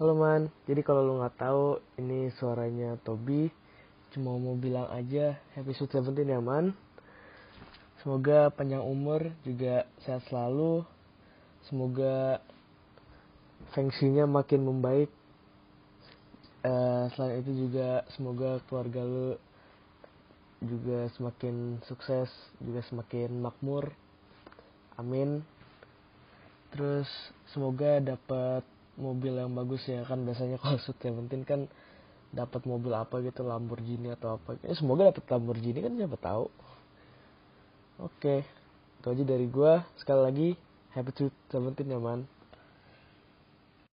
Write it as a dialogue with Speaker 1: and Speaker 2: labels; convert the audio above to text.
Speaker 1: Halo man, jadi kalau lu nggak tahu ini suaranya Tobi, cuma mau bilang aja happy sweet seventeen ya man. Semoga panjang umur juga sehat selalu. Semoga fungsinya makin membaik. Uh, selain itu juga semoga keluarga lu juga semakin sukses, juga semakin makmur. Amin. Terus semoga dapat mobil yang bagus ya kan biasanya kalau Sweet Seventeen kan dapat mobil apa gitu Lamborghini atau apa. Ya semoga dapat Lamborghini kan siapa tahu. Oke itu aja dari gua. Sekali lagi happy Sweet Seventeen ya man